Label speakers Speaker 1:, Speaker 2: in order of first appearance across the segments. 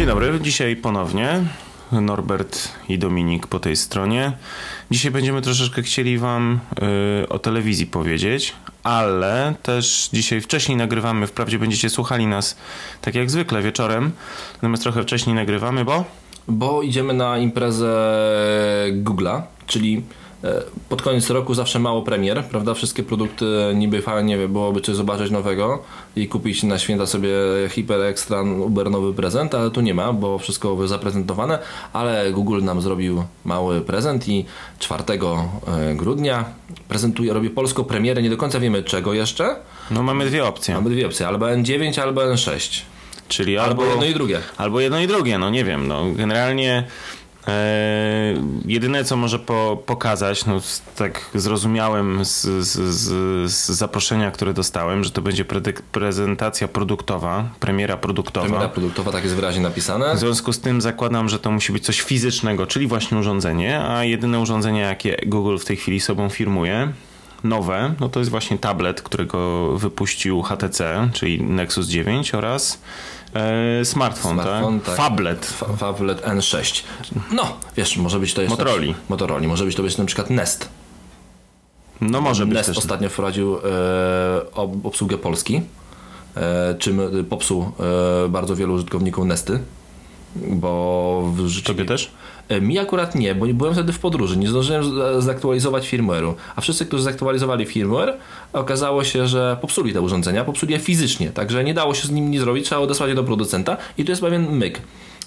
Speaker 1: Dzień dobry, dzisiaj ponownie Norbert i Dominik po tej stronie. Dzisiaj będziemy troszeczkę chcieli Wam y, o telewizji powiedzieć, ale też dzisiaj wcześniej nagrywamy. Wprawdzie będziecie słuchali nas tak jak zwykle wieczorem, natomiast trochę wcześniej nagrywamy, bo.
Speaker 2: Bo idziemy na imprezę Google'a, czyli pod koniec roku zawsze mało premier, prawda? Wszystkie produkty niby fajnie byłoby coś zobaczyć nowego i kupić na święta sobie hiper ekstra uber nowy prezent, ale tu nie ma, bo wszystko zaprezentowane, ale Google nam zrobił mały prezent i 4 e, grudnia prezentuje, robi polską premierę, nie do końca wiemy czego jeszcze.
Speaker 1: No mamy dwie opcje.
Speaker 2: Mamy dwie opcje, albo N9, albo N6.
Speaker 1: Czyli
Speaker 2: Albo
Speaker 1: albo,
Speaker 2: jedno i drugie.
Speaker 1: Albo jedno i drugie, no nie wiem. No, generalnie e, jedyne co może po, pokazać, no tak zrozumiałem z, z, z, z zaproszenia, które dostałem, że to będzie prezentacja produktowa, premiera produktowa.
Speaker 2: Premiera produktowa, tak jest wyraźnie napisane.
Speaker 1: W związku z tym zakładam, że to musi być coś fizycznego, czyli właśnie urządzenie, a jedyne urządzenie, jakie Google w tej chwili sobą firmuje, nowe, no to jest właśnie tablet, którego wypuścił HTC, czyli Nexus 9 oraz e, smartfon,
Speaker 2: Smartfon,
Speaker 1: tak?
Speaker 2: tak.
Speaker 1: Fablet.
Speaker 2: Fa- Fablet N6. No, wiesz, może być to jeszcze...
Speaker 1: Motorola.
Speaker 2: Motorola. Może być to być na przykład Nest.
Speaker 1: No może być
Speaker 2: Nest ostatnio wprowadził e, ob- obsługę Polski, e, czym popsuł e, bardzo wielu użytkowników Nesty. Bo w.
Speaker 1: Tobie też?
Speaker 2: E, Mi akurat nie, bo nie byłem wtedy w podróży, nie zdążyłem z- zaktualizować firmware'u. A wszyscy, którzy zaktualizowali firmware, okazało się, że popsuli te urządzenia, popsuli je fizycznie, także nie dało się z nim nic zrobić, trzeba odesłać je do producenta i to jest pewien myk.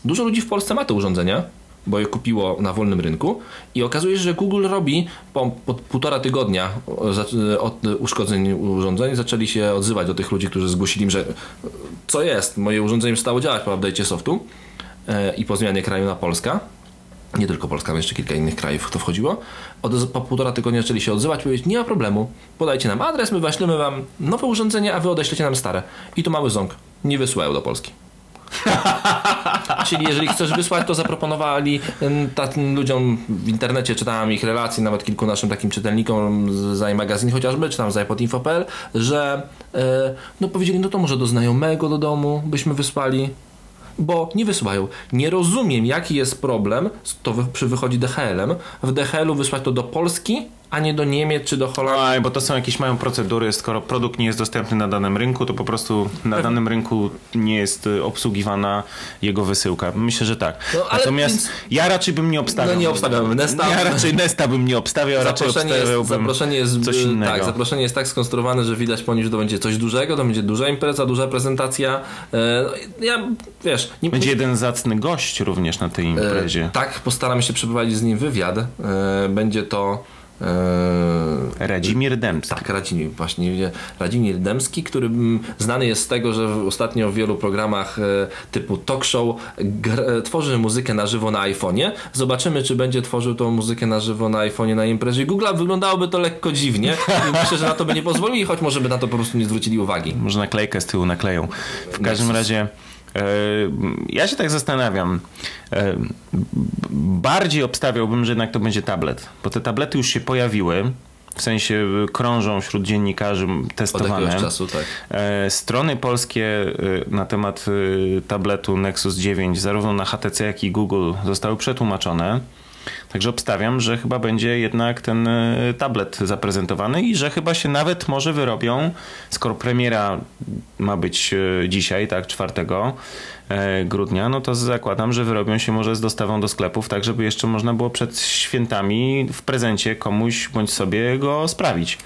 Speaker 2: Dużo ludzi w Polsce ma te urządzenia, bo je kupiło na wolnym rynku i okazuje się, że Google robi po, po półtora tygodnia za- od uszkodzeń urządzeń, zaczęli się odzywać do tych ludzi, którzy zgłosili im, że co jest, moje urządzenie przestało działać po update'cie softu e, i po zmianie kraju na Polska nie tylko Polska, ale jeszcze kilka innych krajów to wchodziło. Od, po półtora tygodnia zaczęli się odzywać powiedzieć, nie ma problemu, podajcie nam adres, my wyślemy wam nowe urządzenie, a wy odeślecie nam stare. I tu mały ząg. Nie wysyłają do Polski. Czyli jeżeli chcesz wysłać, to zaproponowali takim ludziom w internecie, czytałem ich relacje, nawet kilku naszym takim czytelnikom z z iMagazine chociażby, czy tam z iPodinfo.pl, że e, no powiedzieli, no to może do znajomego do domu byśmy wysłali, bo nie wysyłają. Nie rozumiem, jaki jest problem, to przy wychodzi DHL-em, w DHL-u wysłać to do Polski, a nie do Niemiec czy do Holandii.
Speaker 1: Aj, bo to są jakieś mają procedury, skoro produkt nie jest dostępny na danym rynku, to po prostu na danym rynku nie jest y, obsługiwana jego wysyłka. Myślę, że tak.
Speaker 2: No, ale
Speaker 1: Natomiast
Speaker 2: więc-
Speaker 1: ja raczej bym nie obstawiał.
Speaker 2: No nie obstawiamy Nesta.
Speaker 1: Ja raczej Nesta bym nie obstawiał, raczej
Speaker 2: Zaproszenie jest,
Speaker 1: obstawiałbym
Speaker 2: zaproszenie jest
Speaker 1: coś innego.
Speaker 2: Tak, zaproszenie jest tak skonstruowane, że widać po nim, że to będzie coś dużego, to będzie duża impreza, duża prezentacja. E, no, ja, wiesz, nie,
Speaker 1: Będzie jeden zacny gość również na tej imprezie.
Speaker 2: e, tak, postaramy się przeprowadzić z nim wywiad. E, będzie to
Speaker 1: Radzimir Dębski.
Speaker 2: tak, Radzimir, właśnie Radzimir Dębski, który mm, znany jest z tego, że ostatnio w wielu programach e, typu talk show e, tworzy muzykę na żywo na iPhone'ie. Zobaczymy, czy będzie tworzył tą muzykę na żywo na iPhone'ie na imprezie Google'a. Wyglądałoby to lekko dziwnie myślę, że na to by nie pozwolili, choć może by na to po prostu nie zwrócili uwagi.
Speaker 1: Może naklejkę z tyłu nakleją. W każdym razie e, ja się tak zastanawiam. E, bardziej obstawiałbym, że jednak to będzie tablet, bo te tablety już się pojawiły. W sensie e, krążą wśród dziennikarzy
Speaker 2: Od
Speaker 1: testowane.
Speaker 2: jakiegoś czasu, tak.
Speaker 1: E, Strony polskie e, na temat e, tabletu Nexus 9, zarówno na HTC, jak i Google, zostały przetłumaczone. Także obstawiam, że chyba będzie jednak ten e, tablet zaprezentowany i że chyba się nawet może wyrobią, skoro premiera ma być e, dzisiaj, tak, 4 e, grudnia, no to zakładam, że wyrobią się może z dostawą do sklepów, tak żeby jeszcze można było przed świętami w prezencie komuś bądź sobie go sprawić.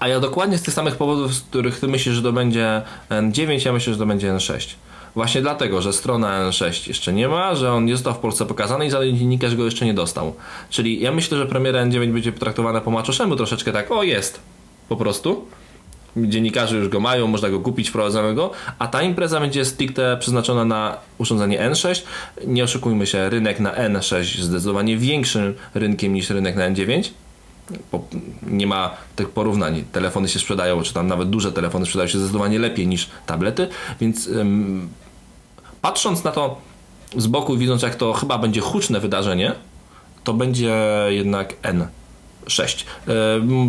Speaker 2: A ja dokładnie z tych samych powodów, z których ty myślisz, że to będzie N9, ja myślę, że to będzie N6. Właśnie dlatego, że strona N6 jeszcze nie ma, że on nie został w Polsce pokazany i żaden dziennikarz go jeszcze nie dostał. Czyli ja myślę, że premiera N9 będzie potraktowana po macoszemu troszeczkę tak, o jest, po prostu. Dziennikarze już go mają, można go kupić, wprowadzamy go, a ta impreza będzie stricte przeznaczona na urządzenie N6. Nie oszukujmy się, rynek na N6 zdecydowanie większym rynkiem niż rynek na N9 bo nie ma tych porównań. Telefony się sprzedają, czy tam nawet duże telefony sprzedają się zdecydowanie lepiej niż tablety, więc patrząc na to z boku i widząc, jak to chyba będzie huczne wydarzenie, to będzie jednak N. 6.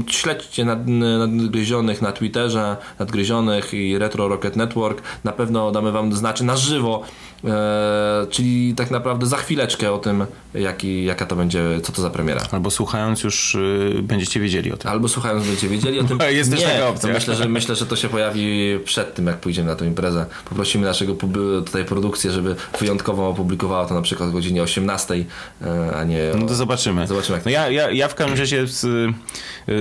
Speaker 2: Śledźcie nad, nadgryzionych na Twitterze, nadgryzionych i Retro Rocket Network. Na pewno damy Wam znaczy na żywo E, czyli tak naprawdę za chwileczkę o tym, jaki, jaka to będzie, co to za premiera.
Speaker 1: Albo słuchając już y, będziecie wiedzieli o tym.
Speaker 2: Albo słuchając będziecie wiedzieli o tym.
Speaker 1: Jest też taka opcja.
Speaker 2: myślę, że, myślę, że to się pojawi przed tym, jak pójdziemy na tę imprezę. Poprosimy naszego tutaj produkcję, żeby wyjątkowo opublikowała to na przykład o godzinie 18, e, a nie...
Speaker 1: No to zobaczymy.
Speaker 2: Zobaczymy jak
Speaker 1: no ja, ja, ja w każdym razie z,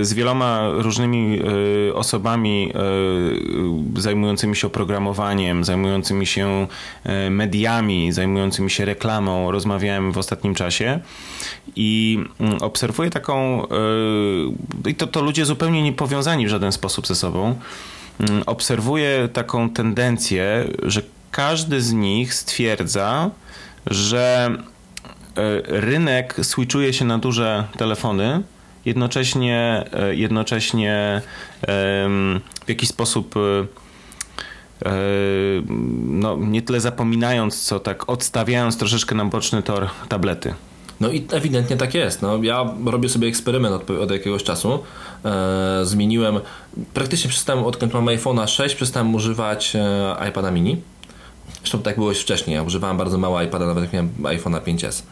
Speaker 1: z wieloma różnymi y, osobami y, zajmującymi się oprogramowaniem, zajmującymi się mediami, mediami zajmującymi się reklamą. Rozmawiałem w ostatnim czasie i mm, obserwuję taką, i to, to ludzie zupełnie nie powiązani w żaden sposób ze sobą, mm, obserwuję taką tendencję, że każdy z nich stwierdza, że rynek switchuje się na duże telefony, jednocześnie, yy, jednocześnie w jakiś sposób E, no, nie tyle zapominając, co tak odstawiając troszeczkę na boczny tor tablety.
Speaker 2: No i ewidentnie tak jest. No, ja robię sobie eksperyment od, od jakiegoś czasu. E, zmieniłem, praktycznie przestałem, odkąd mam iPhone'a 6, przestałem używać e, iPada mini. Zresztą tak było już wcześniej. Ja używałem bardzo mało iPada, nawet jak miałem iPhone'a 5S.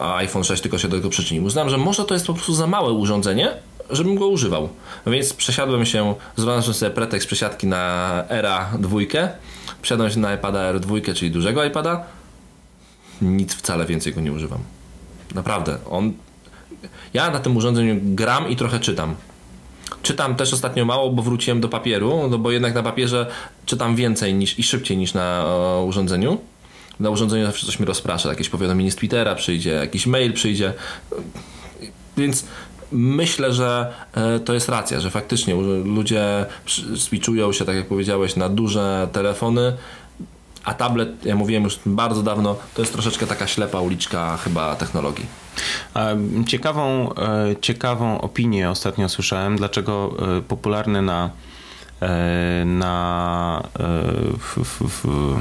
Speaker 2: A iPhone 6 tylko się do tego przyczynił. Uznałem, że może to jest po prostu za małe urządzenie, żebym go używał. Więc przesiadłem się, znalazłem sobie pretekst przesiadki na Era 2, przesiadłem się na iPada R2, czyli dużego iPada. Nic wcale więcej go nie używam. Naprawdę. On... Ja na tym urządzeniu gram i trochę czytam. Czytam też ostatnio mało, bo wróciłem do papieru, no bo jednak na papierze czytam więcej niż, i szybciej niż na o, urządzeniu. Na urządzeniu zawsze coś mi rozprasza, jakieś powiadomienie z Twittera przyjdzie, jakiś mail przyjdzie. Więc myślę, że e, to jest racja, że faktycznie ludzie switchują się, tak jak powiedziałeś, na duże telefony, a tablet, ja mówiłem już bardzo dawno, to jest troszeczkę taka ślepa uliczka chyba technologii.
Speaker 1: Ciekawą, e, ciekawą opinię ostatnio słyszałem, dlaczego e, popularny na, na w, w, w,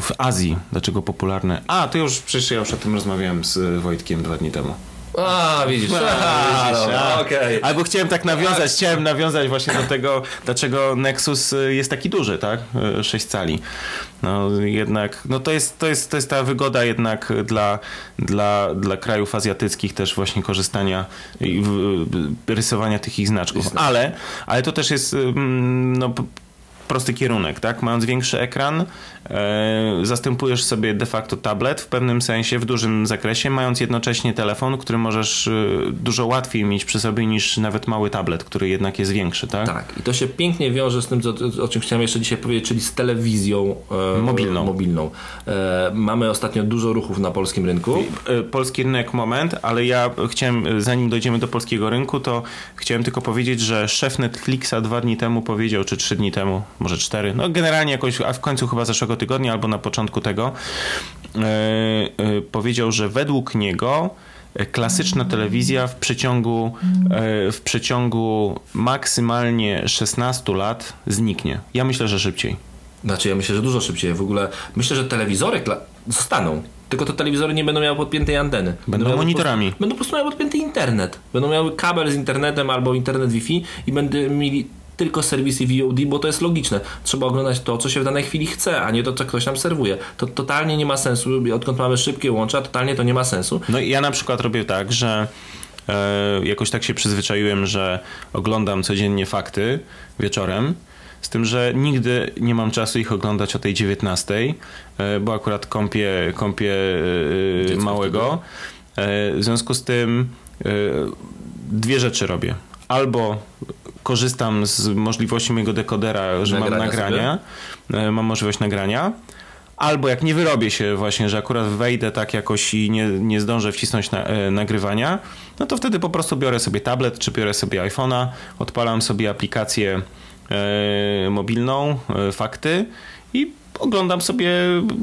Speaker 1: w Azji, dlaczego popularne. A, to już przecież ja już o tym rozmawiałem z Wojtkiem dwa dni temu.
Speaker 2: A, widzisz. A,
Speaker 1: widzisz a. Okay. Albo chciałem tak nawiązać, chciałem nawiązać właśnie do tego, dlaczego Nexus y, jest taki duży, tak? 6 y, cali. No jednak, no to jest, to jest, to jest ta wygoda jednak dla, dla, dla krajów azjatyckich też właśnie korzystania i rysowania tych ich znaczków. Ale, ale to też jest no, prosty kierunek, tak? Mając większy ekran, e, zastępujesz sobie de facto tablet w pewnym sensie, w dużym zakresie, mając jednocześnie telefon, który możesz e, dużo łatwiej mieć przy sobie niż nawet mały tablet, który jednak jest większy, tak?
Speaker 2: Tak, i to się pięknie wiąże z tym, o czym chciałem jeszcze dzisiaj powiedzieć, czyli z telewizją
Speaker 1: e, mobilną.
Speaker 2: mobilną. Mamy ostatnio dużo ruchów na polskim rynku.
Speaker 1: Polski rynek moment, ale ja chciałem, zanim dojdziemy do polskiego rynku, to chciałem tylko powiedzieć, że szef Netflixa dwa dni temu powiedział, czy trzy dni temu, może cztery, no generalnie jakoś, a w końcu chyba zeszłego tygodnia albo na początku tego, yy, yy, powiedział, że według niego klasyczna telewizja w przeciągu, w przeciągu maksymalnie 16 lat zniknie. Ja myślę, że szybciej.
Speaker 2: Znaczy, ja myślę, że dużo szybciej. W ogóle myślę, że telewizory zostaną. Tylko te telewizory nie będą miały podpiętej anteny.
Speaker 1: Będą, będą monitorami.
Speaker 2: Po, będą po prostu miały podpięty internet. Będą miały kabel z internetem albo internet Wi-Fi i będą mieli tylko serwisy VOD, bo to jest logiczne. Trzeba oglądać to, co się w danej chwili chce, a nie to, co ktoś nam serwuje. To totalnie nie ma sensu. Odkąd mamy szybkie łącza, totalnie to nie ma sensu.
Speaker 1: No i ja na przykład robię tak, że e, jakoś tak się przyzwyczaiłem, że oglądam codziennie fakty wieczorem. Z tym, że nigdy nie mam czasu ich oglądać o tej 19, e, bo akurat kąpię, kąpię e, małego. E, w związku z tym dwie rzeczy robię albo korzystam z możliwości mojego dekodera, że nagrania mam nagrania, sobie. mam możliwość nagrania, albo jak nie wyrobię się właśnie, że akurat wejdę tak jakoś i nie, nie zdążę wcisnąć na, e, nagrywania, no to wtedy po prostu biorę sobie tablet, czy biorę sobie iPhone'a, odpalam sobie aplikację e, mobilną, e, fakty i oglądam sobie,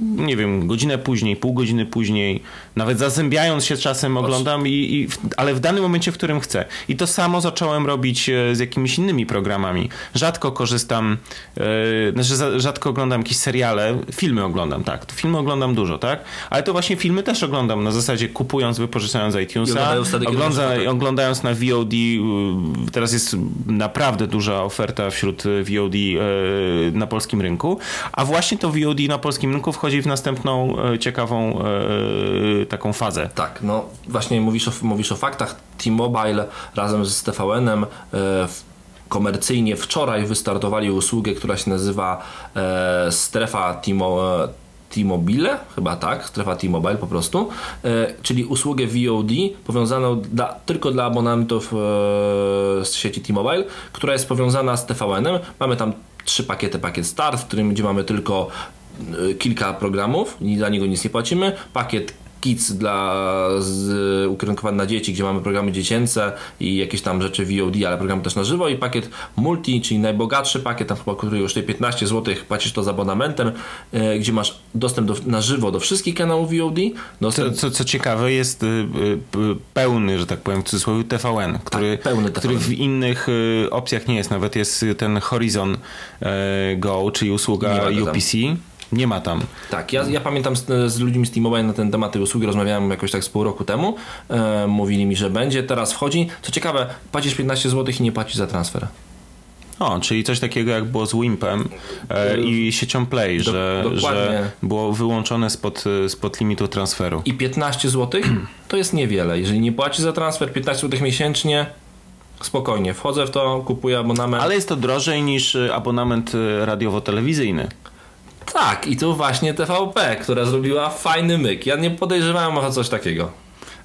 Speaker 1: nie wiem, godzinę później, pół godziny później, nawet zazębiając się czasem oglądam, i, i, ale w danym momencie, w którym chcę. I to samo zacząłem robić e, z jakimiś innymi programami. Rzadko korzystam, yy, znaczy rzadko oglądam jakieś seriale, filmy oglądam, tak. Filmy oglądam dużo, tak? Ale to właśnie filmy też oglądam na zasadzie kupując, wypożyczając iTunesa, ogląda, oglądając na VOD. Y, teraz jest naprawdę duża oferta wśród VOD yy, na polskim rynku, a właśnie to VOD na polskim rynku wchodzi w następną yy, ciekawą taką fazę.
Speaker 2: Tak, no właśnie mówisz o, mówisz o faktach. T-Mobile razem z TVN-em e, komercyjnie wczoraj wystartowali usługę, która się nazywa e, strefa T-Mobile. T-Mobile, chyba tak, strefa T-Mobile po prostu, e, czyli usługę VOD powiązaną dla, tylko dla abonentów e, z sieci T-Mobile, która jest powiązana z TVN-em. Mamy tam trzy pakiety, pakiet Start, w którym gdzie mamy tylko e, kilka programów, za niego nic nie płacimy, pakiet Kids dla z, ukierunkowany na dzieci, gdzie mamy programy dziecięce i jakieś tam rzeczy VOD, ale programy też na żywo i pakiet multi, czyli najbogatszy pakiet, tam chyba, który już 15 zł, płacisz to z abonamentem, e, gdzie masz dostęp do, na żywo do wszystkich kanałów VOD.
Speaker 1: Dostęp... Co, co, co ciekawe jest y, y, pełny, że tak powiem w cudzysłowie TVN, który, tak, TVN. który w innych y, opcjach nie jest, nawet jest ten Horizon e, Go, czyli usługa UPC. Nie ma tam.
Speaker 2: Tak, ja, ja pamiętam z, z ludźmi z T-Mobile na ten temat tej usługi rozmawiałem jakoś tak z pół roku temu. E, mówili mi, że będzie, teraz wchodzi. Co ciekawe, płacisz 15 zł i nie płacisz za transfer.
Speaker 1: O, czyli coś takiego jak było z Wimpem e, i siecią Play, Do, że, że było wyłączone spod, spod limitu transferu.
Speaker 2: I 15 zł to jest niewiele. Jeżeli nie płaci za transfer 15 zł miesięcznie, spokojnie, wchodzę w to, kupuję abonament.
Speaker 1: Ale jest to drożej niż abonament radiowo-telewizyjny.
Speaker 2: Tak, i tu właśnie TVP, która zrobiła fajny myk. Ja nie podejrzewałem o coś takiego.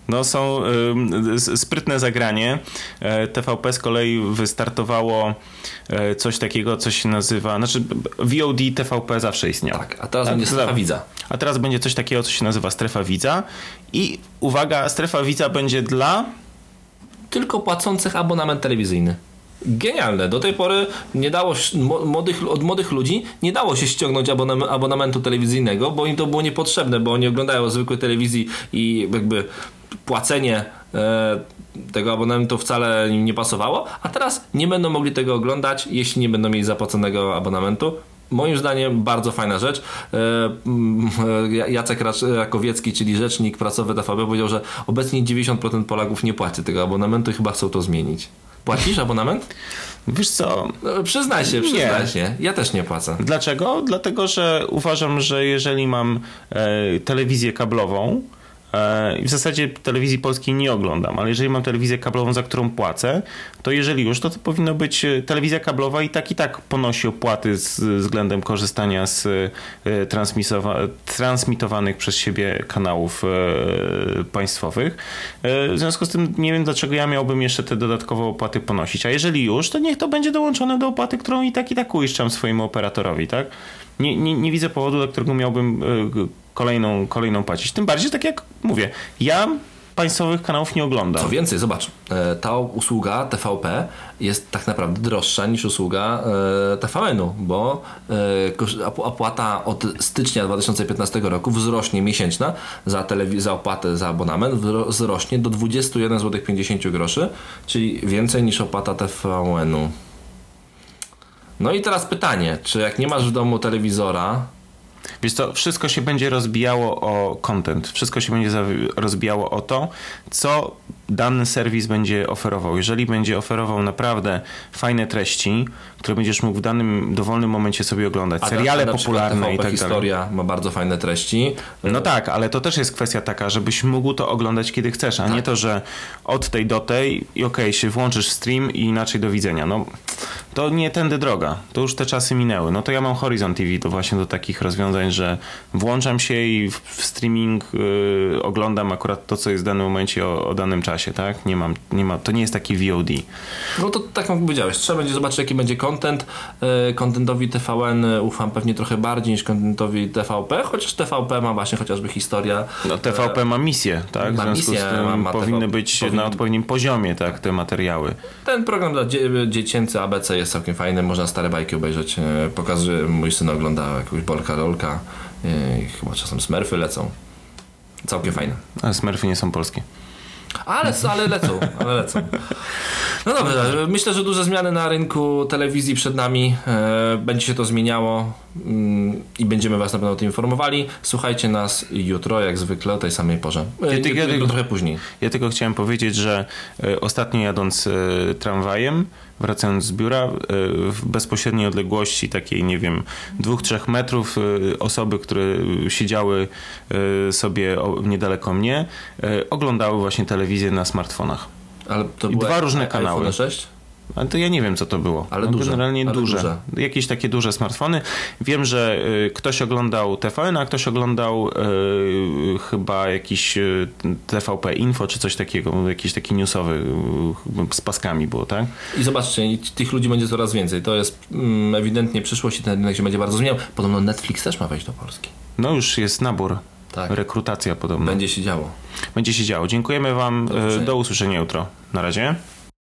Speaker 1: No są y, sprytne zagranie. E, TVP z kolei wystartowało e, coś takiego, co się nazywa, znaczy VOD TVP zawsze istniał.
Speaker 2: Tak, a teraz a, będzie strefa widza.
Speaker 1: A teraz będzie coś takiego, co się nazywa strefa widza i uwaga, strefa widza będzie dla
Speaker 2: tylko płacących abonament telewizyjny genialne. Do tej pory nie dało młodych, od młodych ludzi nie dało się ściągnąć abonamentu telewizyjnego, bo im to było niepotrzebne, bo oni oglądają zwykłej telewizji i jakby płacenie e, tego abonamentu wcale im nie pasowało, a teraz nie będą mogli tego oglądać, jeśli nie będą mieli zapłaconego abonamentu. Moim zdaniem bardzo fajna rzecz. E, mm, Jacek Rakowiecki, czyli rzecznik prasowy TVP powiedział, że obecnie 90% Polaków nie płaci tego abonamentu i chyba chcą to zmienić. Płacisz abonament?
Speaker 1: Wiesz co?
Speaker 2: No, przyznaj się, przyznaj nie. się. Ja też nie płacę.
Speaker 1: Dlaczego? Dlatego, że uważam, że jeżeli mam e, telewizję kablową, I w zasadzie telewizji polskiej nie oglądam, ale jeżeli mam telewizję kablową, za którą płacę, to jeżeli już, to, to powinno być e, telewizja kablowa i tak i tak ponosi opłaty z względem korzystania z e, transmitowanych przez siebie kanałów państwowych. W związku z tym nie wiem, dlaczego ja miałbym jeszcze te dodatkowe opłaty ponosić. A jeżeli już, to niech to będzie dołączone do opłaty, którą i tak i tak uiszczam swojemu operatorowi, tak? Nie, nie, nie widzę powodu, dla którego miałbym kolejną, kolejną płacić. Tym bardziej, tak jak mówię, ja państwowych kanałów nie oglądam.
Speaker 2: Co więcej, zobacz, e, ta usługa TVP jest tak naprawdę droższa niż usługa e, TVN-u, bo e, opłata od stycznia 2015 roku wzrośnie miesięczna za, za opłatę za abonament wzrośnie do 21 zł 50 groszy, czyli więcej niż opłata TVN-u. No i teraz pytanie, czy jak nie masz w domu telewizora,
Speaker 1: Wiesz to wszystko się będzie rozbijało o content, wszystko się będzie rozbijało o to, co dany serwis będzie oferował. Jeżeli będzie oferował naprawdę fajne treści, które będziesz mógł w danym dowolnym momencie sobie oglądać, a seriale a popularne i tak
Speaker 2: historia
Speaker 1: dalej.
Speaker 2: ma bardzo fajne treści.
Speaker 1: No tak, ale to też jest kwestia taka, żebyś mógł to oglądać kiedy chcesz, a tak. nie to, że od tej do tej i okej, okay, się włączysz stream i inaczej do widzenia. No to nie tędy droga. To już te czasy minęły. No to ja mam Horizon TV to właśnie do takich rozwiązań, że włączam się i w streaming yy, oglądam akurat to, co jest w danym momencie o, o danym czasie tak? Nie mam, nie ma, to nie jest taki VOD.
Speaker 2: No to tak jak powiedziałeś, trzeba będzie zobaczyć jaki będzie content. E, contentowi TVN ufam pewnie trochę bardziej niż contentowi TVP, chociaż TVP ma właśnie chociażby historia.
Speaker 1: No TVP ma misję, tak?
Speaker 2: Ma w związku misję, z tym
Speaker 1: ma, ma powinny TVP, być powinny... na odpowiednim poziomie, tak, te materiały.
Speaker 2: Ten program dla dzie dziecięcy ABC jest całkiem fajne, można stare bajki obejrzeć. E, Pokazuje, mój syn ogląda jakąś Bolka Rolka, e, i chyba czasem Smurfy lecą. Całkiem fajne.
Speaker 1: Ale Smurfy nie są polskie.
Speaker 2: Ale, ale lecą, ale lecą. No dobrze, myślę, że duże zmiany na rynku telewizji przed nami. E, będzie się to zmieniało mm, i będziemy Was na pewno o tym informowali. Słuchajcie nas jutro, jak zwykle, o tej samej porze. E,
Speaker 1: Kiedy-
Speaker 2: jutro,
Speaker 1: kiedy-
Speaker 2: trochę później.
Speaker 1: Ja tylko chciałem powiedzieć, że e, ostatnio jadąc e, tramwajem, wracając z biura, e, w bezpośredniej odległości takiej, nie wiem, dwóch, trzech metrów e, osoby, które siedziały e, sobie niedaleko mnie, e, oglądały właśnie telewizję na smartfonach.
Speaker 2: Ale to
Speaker 1: I dwa różne kanały.
Speaker 2: iPhone 6?
Speaker 1: Ale to ja nie wiem, co to było.
Speaker 2: Ale
Speaker 1: no,
Speaker 2: duże,
Speaker 1: Generalnie
Speaker 2: ale
Speaker 1: duże.
Speaker 2: duże.
Speaker 1: Jakieś takie duże smartfony. Wiem, że y, ktoś oglądał TVN, a ktoś oglądał y, chyba jakiś y, TVP Info, czy coś takiego. Jakiś taki newsowy y, z paskami było, tak?
Speaker 2: I zobaczcie, tych ludzi będzie coraz więcej. To jest mm, ewidentnie przyszłość i ten rynek się będzie bardzo zmieniał. Podobno Netflix też ma wejść do Polski.
Speaker 1: No już jest nabór.
Speaker 2: Tak.
Speaker 1: Rekrutacja podobno.
Speaker 2: Będzie się działo.
Speaker 1: Będzie się działo. Dziękujemy Wam.
Speaker 2: Usłyszenia.
Speaker 1: Do usłyszenia jutro. Na razie.